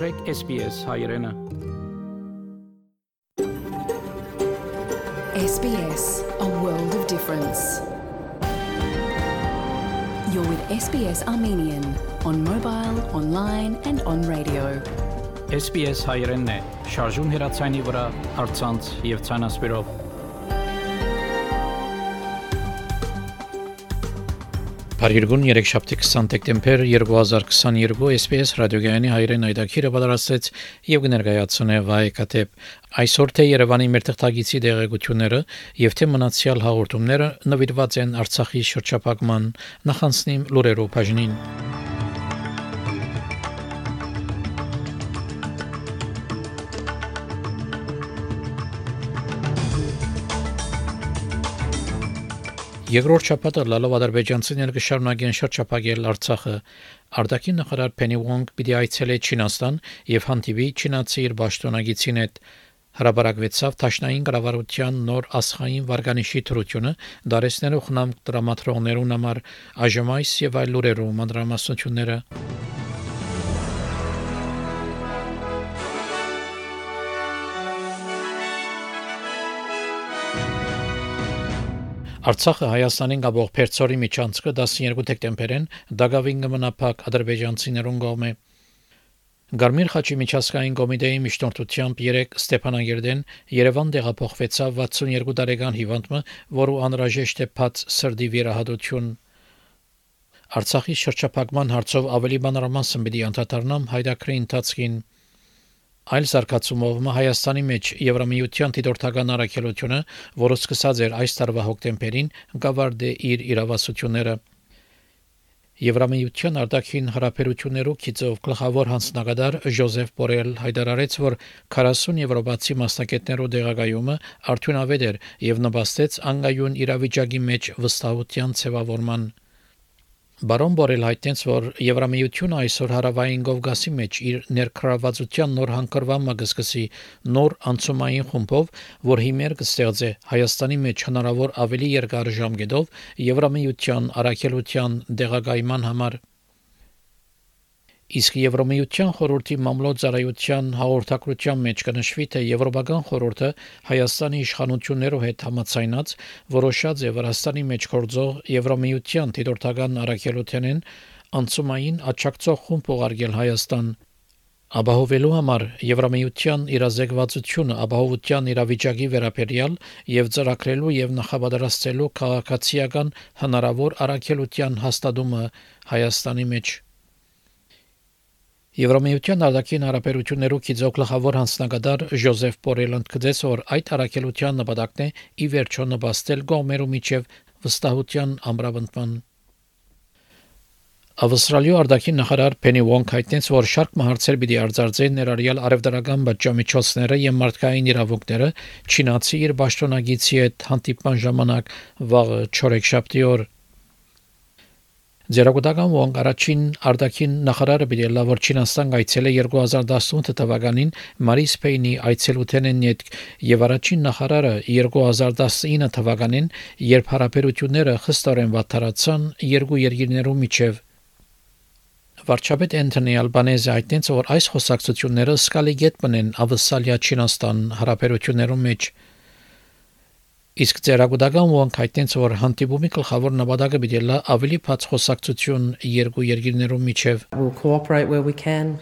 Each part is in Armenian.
մտրեք SPS հայրենը։ SBS, a world of difference. You're with SBS Armenian on mobile, online and on radio. SPS հայրենն է, շարժուն հեռացանի վրա, արցանց եւ ցանասպիրով։ Փարիգուն 3 20 դեկտեմբեր 2022 SPS ռադիոգյանի հայրեն այդակիրը պատրաստեց եւ կներկայացնե վայ կատեփ այսօր թե Երևանի մեր թղթագիտի դեղեցությունները եւ թե մնացյալ հաղորդումները նվիրված են Արցախի շրջափակման նախանցնիմ լուրերով բաժնին Երկրորդ շաբաթը լալով ադրբեջանցիները կշարունակեն շրջապակել Արցախը։ Արտաքին նախարար Փենի Վոնգ պիտի այցելե Չինաստան եւ հանդիպի չինացի իր պաշտոնագիտին հետ հրաբարակվեցավ Թաշնային կառավարության նոր ասխային վարկանիշի թրությունը դարեսներով խնամ դրամատրոններուն համար այժմայս եւ այլ լուրերով մանրամասնությունները Արցախը Հայաստանին գաբող Փերծորի միջանցքը 12 դեկտեմբերին Դագավին կմնապակ ադրբեջանցիներուն կողմէ Գարմիր խաչի միջազգային կոմիտեի միջնորդությամբ 3 Ստեփանագերդեն Երևան տեղափոխվեցավ 62 տարեկան հիվանդը, որը անհրաժեշտ է փած սրդի վիրահատություն Արցախի շրջափակման հարցով ավելի մանրամասն պիտի անդրադառնամ հայդակրի ընթացքին Այլ զարգացումով Հայաստանի մեջ Եվրամիության դիտորդական առաքելությունը, որը սկսած էր այս տարվա հոկտեմբերին, գավարդե իր իրավասությունները Եվրամիության արտաքին հարաբերություններու քիծով գլխավոր հանձնագետար Ժոզեֆ Բորել հայտարարեց, որ 40 եվրոպացի մասնակիցներու դեղագայումը արդյունավետ էր եւ նպաստեց անգայուն իրավիճակի մեջ վստահության ձևավորման Բարոն Բորել հայտնեց, որ Եվրամիությունը այսօր հարավային Կովկասի մեջ իր ներքրավածության նոր հանգրվամը կսկսի նոր անցումային խումբով, որ հիմեր կստեղծե Հայաստանի մեջ հնարավոր ավելի երկար ժամկետով Եվրամիության առաքելության դեղագայման համար Իսկ Եվրոմիության խորհրդի մամլոյ հաղորդակցության մեջ կնշվի, թե Եվրոպական խորհուրդը Հայաստանի իշխանություններով հետ համաձայնած որոշած է Վրաստանի մեջ գործող Եվրոմիության դիտորդական առաքելությանեն անցումային աճակցող խումբ ուղարկել Հայաստան Աբահովելու համար Եվրամիության իրազեկվածությունը ապահովության իրավիճակի վերաբերյալ եւ ծրագրելու եւ նախապատրաստելու քաղաքացիական հնարավոր առաքելության հաստատումը Հայաստանի մեջ Եվրոմիության արտաքին հարաբերություններու քիզոք գլխավոր հանձնագետար Ժոզեֆ Բորելը ընդգծեց, որ այդ առաքելության նպատակն է ի վերջո նպաստել կողմերու միջև վստահության ամրապնդման Ավստրալիա արտաքին նախարար Փենի Վոնք հայտնեց, որ շարք մահարցեր պիտի արձարծեն ներառյալ արևդարական բաժամիջոցները եւ մարդկային իրավունքները Չինացի իր պաշտոնագիտի հետ հանդիպման ժամանակ վաղ 4 շաբթի օր Ձերագուտական ոնք առաջին արտաքին նախարարը բիդելա որ Չինաստան գայցել է 2018 թվականին Մարիս Պեյնի այցելութենեն հետ եւ առաջին նախարարը 2019 թվականին երբ հարաբերությունները խստորեն վատթարացան երկու երկիրներու միջև Վարչապետ Անթոնի Ալբանեզը հայտնեց որ այս խոսակցությունները սկալի գետ բնեն ավսալիա Չինաստան հարաբերություններում մեջ Իսկ ծերագուտական ոնք հայտնեց, որ հանդիպումի գլխավոր նպատակը պիտի լա ավելի բաց խոսակցություն երկու երկիրներու միջև։ We'll cooperate where we can,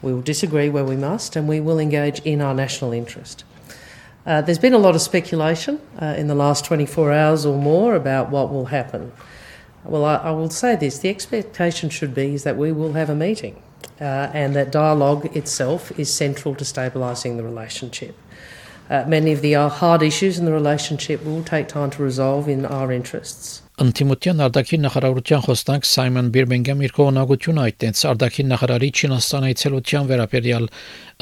we will disagree where we must, and we will engage in our national interest. Uh, there's been a lot of speculation uh, in the last 24 hours or more about what will happen. Well, I, I, will say this the expectation should be is that we will have a meeting uh, and that dialogue itself is central to stabilising the relationship. Uh, many of the uh, hard issues in the relationship will take time to resolve in our interests. Անտիմության արտաքին նախարարության խոսնակ Սայմոն Բիրմինգհամ իր կողմնակությունը այդտենց արտաքին նախարարի Չինաստան այցելության վերաբերյալ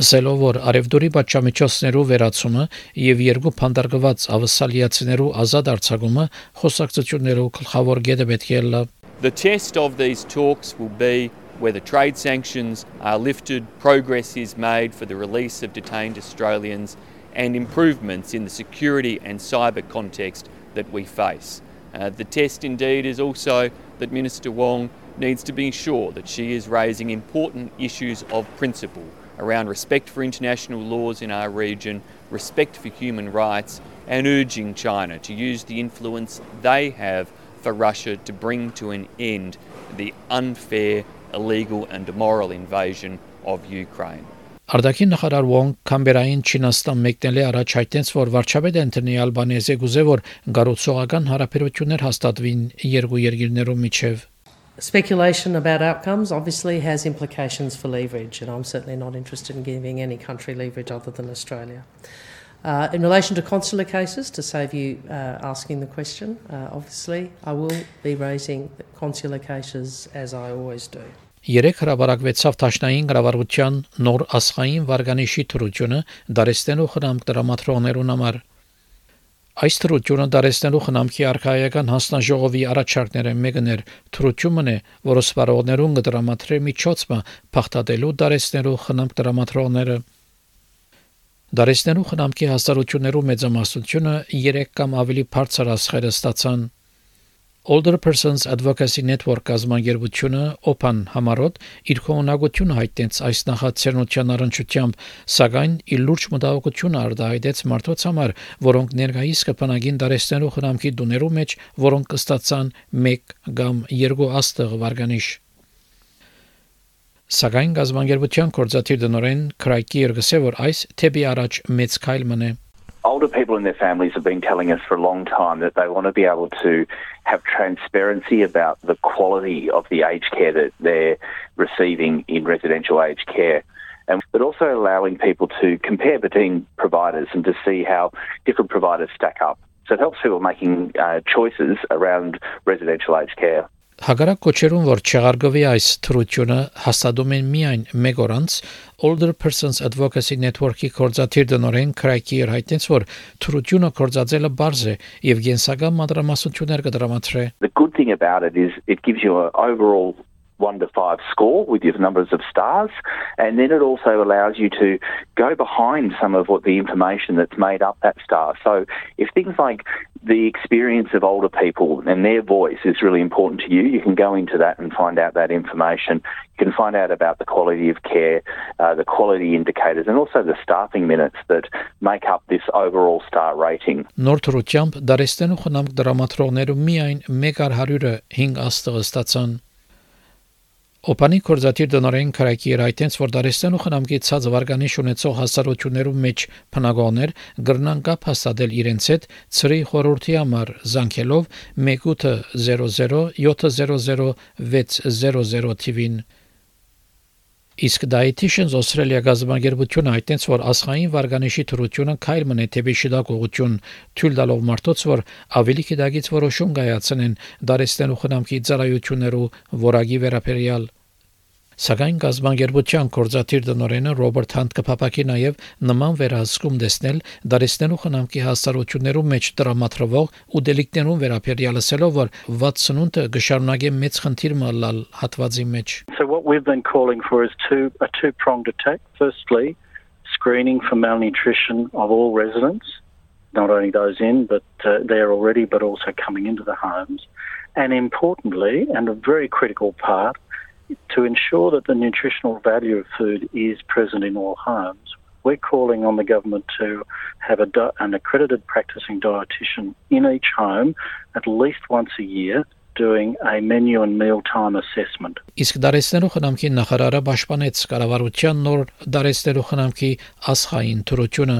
ասելով որ արևդուրի պատժամիջոցներու վերացումը եւ երկու փանդարգված ավսալիացիներու ազատ արձակումը խոսակցություններու գլխավոր գեդը պետք է լա The test of these talks will be whether trade sanctions are lifted, progress is made for the release of detained Australians and improvements in the security and cyber context that we face. Uh, the test, indeed, is also that Minister Wong needs to be sure that she is raising important issues of principle around respect for international laws in our region, respect for human rights, and urging China to use the influence they have for Russia to bring to an end the unfair, illegal, and immoral invasion of Ukraine. Արդակին նախարար Wong Կամբերային Չինաստան մեկնել է առաջ հայտնեց, որ վարչապետ Անտոնի Ալբանեզը գուզե որ գառուցողական հարաբերություններ հաստատվին երկու երկիրներում միջև Speculation about outcomes obviously has implications for leverage, and I'm certainly not interested in giving any country leverage other than Australia. Uh, in relation to consular cases, to save you uh, asking the question, uh, obviously I will be raising consular cases as I always do. Երեք հրաբարակվեցավ Տաշնային գրավարության նոր ասխային վարգանիշի թրությունը դարեստենու խնամք դրամատրոներուն համար Այս թրությունը դարեցնելու խնամքի արխայական հանձնաժողովի առաջարկները մեկն էր. թրությունն է, որը սպառողներուն կդրամատրե միջոցը փախտատելու դարեցնելու խնամք դրամատրողները Դարեցնելու խնամքի հաստատություններու մեծամասնությունը 3 կամ ավելի բարձր ասխերը ստացան Older Persons Advocacy Network կազմակերպությունը OPAN համարոտ իր կողմնակությունը հայտնեց այս նախաձեռնության առնչությամբ, սակայն իր լուրջ մտահոգություն արտահայտեց մարդոց համար, որոնք ներկայիս կփնագին դարեցնելու խնամքի դուներու մեջ, որոնք կստացան 1 կամ 2 աստղ վարգանիշ։ Սակայն գազբանգերության կորզաթիր դնորեն Քրայկի երգսե որ այս թեպի առաջ մեծ քայլ մնե older people and their families have been telling us for a long time that they want to be able to have transparency about the quality of the aged care that they're receiving in residential aged care. And, but also allowing people to compare between providers and to see how different providers stack up. So it helps people making uh, choices around residential aged care. Հակառակ կոչերուն, որ չեղարգվի այս թրությունը, հաստատում են միայն մեկ օր անց Older Persons Advocacy Network-ի կորզաթիր դնորեն Քրայքիեր հայտնեց, որ թրությունը կորզածելը բարձ է եւ գենսական մանրամասնություններ կդրամատրե։ The good thing about it is it gives you an overall one to five score with your numbers of stars, and then it also allows you to go behind some of what the information that's made up that star. So if things like the experience of older people and their voice is really important to you, you can go into that and find out that information. You can find out about the quality of care, uh, the quality indicators, and also the staffing minutes that make up this overall star rating. Նորթրությամբ դարեստենու խնամք դրամատրողներու միայն 100-ը 5 աստղ ստացան։ Օպանի կորզատիր դնորեն քրակի էր այտենց որ դարեստեն ու խնամքի ցած վարգանիշ ունեցող հասարություններու մեջ փնագողներ գրնան կապ հաստատել իրենց հետ ծրի խորհրդի համար զանգելով 1800 TV-ին Իսկ Dietitians Australia գազམ་ագերբությունը հայտնեց, որ ասխային վարգանիշի թրությունը քայլ մնե թեպի շիդակողություն, թույլ տալով մարդոց, որ ավելի քիդագից որոշում կայացնեն դարեստեն ու խնամքի ծառայություններու որագի վերապերյալ Սակայն գազբանգերության կորզաթիր դնորենը Ռոբերտ Հանտ կփապակի նաև նման վերահսկում դեսնել դարեցնելու խնամքի հասարություններու մեջ տրամադրվող ու դելիկներուն վերաբերյալ ասելով որ 68-ը գշարունակե մեծ խնդիր մալալ հատվածի մեջ So what we've been calling for is two a two-pronged attack. Firstly screening for malnutrition of all residents not only those in but uh, there already but also coming into the homes. And importantly and a very critical part to ensure that the nutritional value of food is present in all homes, we're calling on the government to have a, an accredited practicing dietitian in each home at least once a year doing a menu and mealtime assessment. Իսկ դարեցնելու խնամքի նախարարը պաշտպանեց կառավարության նոր դարեցնելու խնամքի ասխային թրությունը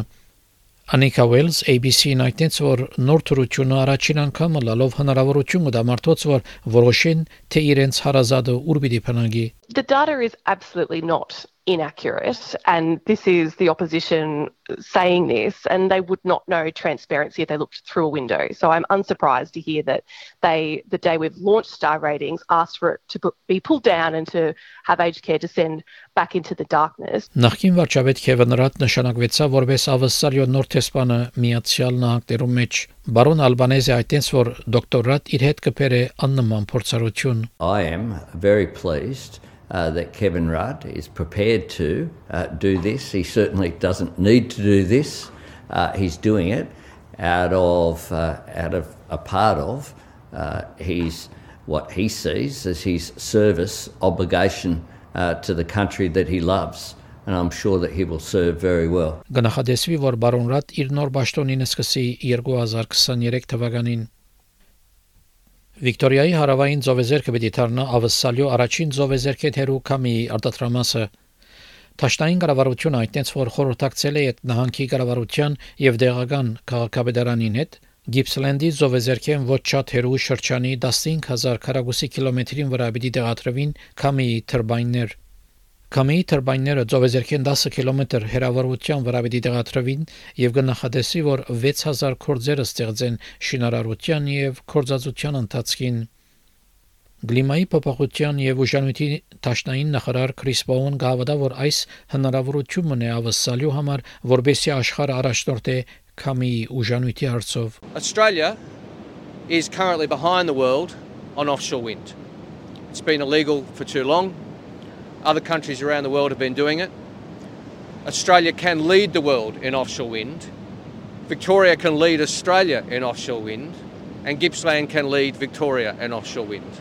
Անիկա Ուելս ABC-ին այդտենց որ նոր թրությունը առաջին անգամը լալով հնարավորություն կդա մարդոց որ որոշեն թե իրենց հարազատը ուր պիտի փնագի The data is absolutely not inaccurate. And this is the opposition saying this, and they would not know transparency if they looked through a window. So I'm unsurprised to hear that they, the day we've launched star ratings, asked for it to be pulled down and to have aged care descend back into the darkness. Նախկին վարչապետ Քևին Ռատ նշանակվեցավ որպես ավսարյո նոր տեսփանը Միացյալ Նահանգներում մեջ Բարոն Ալբանեզի այդտենց որ դոկտոր Ռատ իր հետ կբերե աննման փորձառություն I am very pleased uh, that Kevin Rudd is prepared to uh, do this. He certainly doesn't need to do this. Uh, he's doing it out of uh, out of a part of uh, his what he sees as his service obligation uh, to the country that he loves. and I'm sure that he will serve very well. Գնահատեսվի, որ բարոն Ռադ իր նոր ճաշտոնին սկսի 2023 թվականին։ Վիկտորիայի հարավային ծովեզերքը պիտի դառնա ավսալյո առաջին ծովեզերքը թերու կամի արտադրամասը Տաշտային կառավարությունը այդտենց որ խորհրդակցել է այդ նահանգի կառավարության եւ դեղական քաղաքապետարանին հետ Գիփսլենդի զովեզերքեն ոչ շատ հերու շրջանի 15000 քառակուսի կիլոմետրին վրա պիտի տեղադրվին քամի թուրբայններ Կամեի տորբայները ծովեզերքեն 10 կիլոմետր հեռավորության վրա պիտի տեղադրվին եւ կնախադեսի, որ 6000 կորձերը ստեղծեն շինարարության եւ կորձածության ընթացքին։ Գլիմայի փոփոխության եւ ուժանույթի Տաշնային նախարար Քրիս Պոուն գավաթա, որ այս հնարավորությունը է ավսալյու համար, որբեսի աշխարհը առաջնորդի Կամեի ուժանույթի հարցով։ Australia is currently behind the world on offshore wind. It's been illegal for too long. Other countries around the world have been doing it. Australia can lead the world in offshore wind. Victoria can lead Australia in offshore wind. And Gippsland can lead Victoria in offshore wind.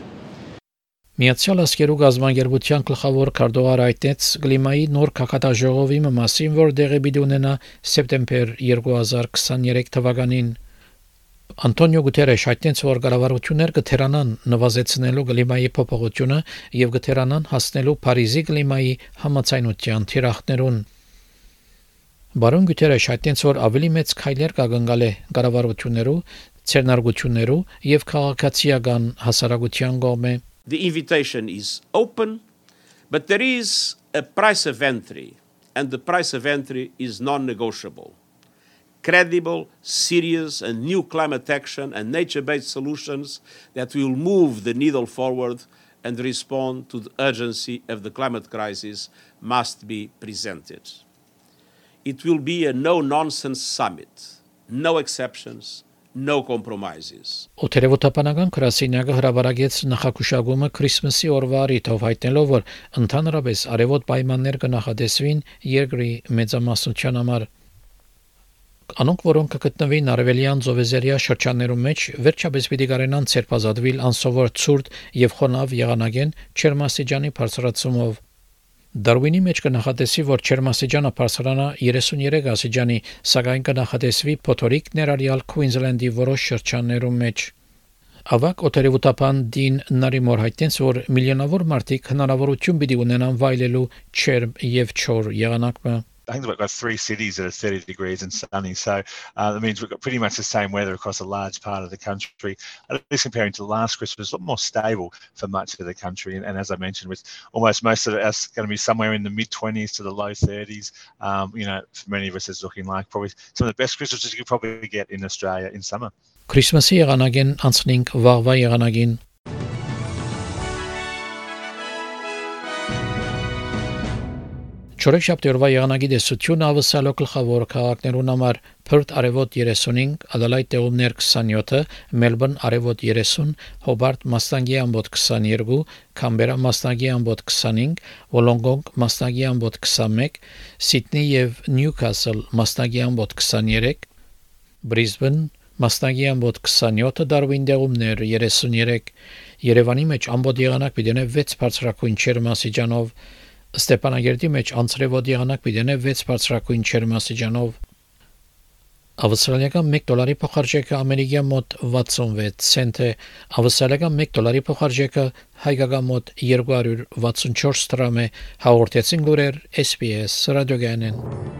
Միացյալ Աշխարհի գազբանգերության գլխավոր քարտուղար այդտենց կլիմայի նոր քաղաքատաժողովի մասին, որ դեղի պիտի ունենա սեպտեմբեր 2023 թվականին Անտոնիո Գուտերեշ այդտենց որ կառավարություններ կթերանան նվազեցնելու կլիմայի փոփոխությունը եւ կթերանան հասնելու Փարիզի կլիմայի համաձայնության թիրախներուն Բարոն Գուտերեշ այդտենց որ ավելի մեծ քայլեր կգնգալ է կառավարություններու, ցերնարգություններու եւ քաղաքացիական հասարակության կողմէ The invitation is open, but there is a price of entry, and the price of entry is non negotiable. Credible, serious, and new climate action and nature based solutions that will move the needle forward and respond to the urgency of the climate crisis must be presented. It will be a no nonsense summit, no exceptions, no compromises. Օթերևոթապանական քրասինյակը հրաբարագեց նախակուշագումը Քրիսմասի օրվա առիթով հայտնելով, որ ընդհանրապես արևոտ պայմաններ կնախադեсվին երկրի մեծամասնության համար Անոնք, որոնք կգտնվին Արևելյան Զովեզերիա շրջաններում մեջ, վերջապես պիտի կարենան ցերպազատվել անսովոր ցուրտ եւ խոնավ եղանագեն Չերմասիջանի բարձրացումով։ Դարվինի մեջ կնախատեսի, որ Չերմասիջանը բարձրանա 33 ասիջանի, սակայն կնախատեսվի փոթորիկ ներառյալ Քուինզլենդի որոշ շրջաններում մեջ։ Ավակ օտերևուտապան Դին Նարիմոր հայտնեց, որ միլիոնավոր մարդիկ հնարավորություն պիտի ունենան վայելելու չերմ եւ չոր եղանակը։ I think we've got three cities that are 30 degrees and sunny. So uh, that means we've got pretty much the same weather across a large part of the country. At least comparing to last Christmas, a lot more stable for much of the country. And, and as I mentioned, with almost most of us going to be somewhere in the mid 20s to the low 30s, um, you know, for many of us, it's looking like probably some of the best Christmases you could probably get in Australia in summer. Christmas here again, answering Ansning, Varva and again Չորեքշաբթի օրվա եղանակի դեսությունը ավսալո գլխավոր քաղաքներուն համար Perth արևոտ 35, Adelaide տեղումներ 27, Melbourne արևոտ 30, Hobart մաստանգի ամբոտ 22, Canberra մաստանգի ամբոտ 25, Wollongong մաստանգի ամբոտ 21, Sydney եւ Newcastle մաստանգի ամբոտ 23, Brisbane մաստանգի ամբոտ 27, Darwin տեղումներ 33, Երևանի մեջ ամբոտ եղանակ պիտի 6 բարձրակույն չերմասիջանով Ստեփանագերդի մեջ անցրևոտ եղանակ պիտենե 6 բարձրակույն չերմասիջանով Ավստրալիական 1 դոլարի փոխարժեքը ամերիկյան մոտ 66 سنت է, ավստրալիական 1 դոլարի փոխարժեքը հայկական մոտ 264 դրամ է, հաղորդեցին գորեր SPS ռադիոգանեն։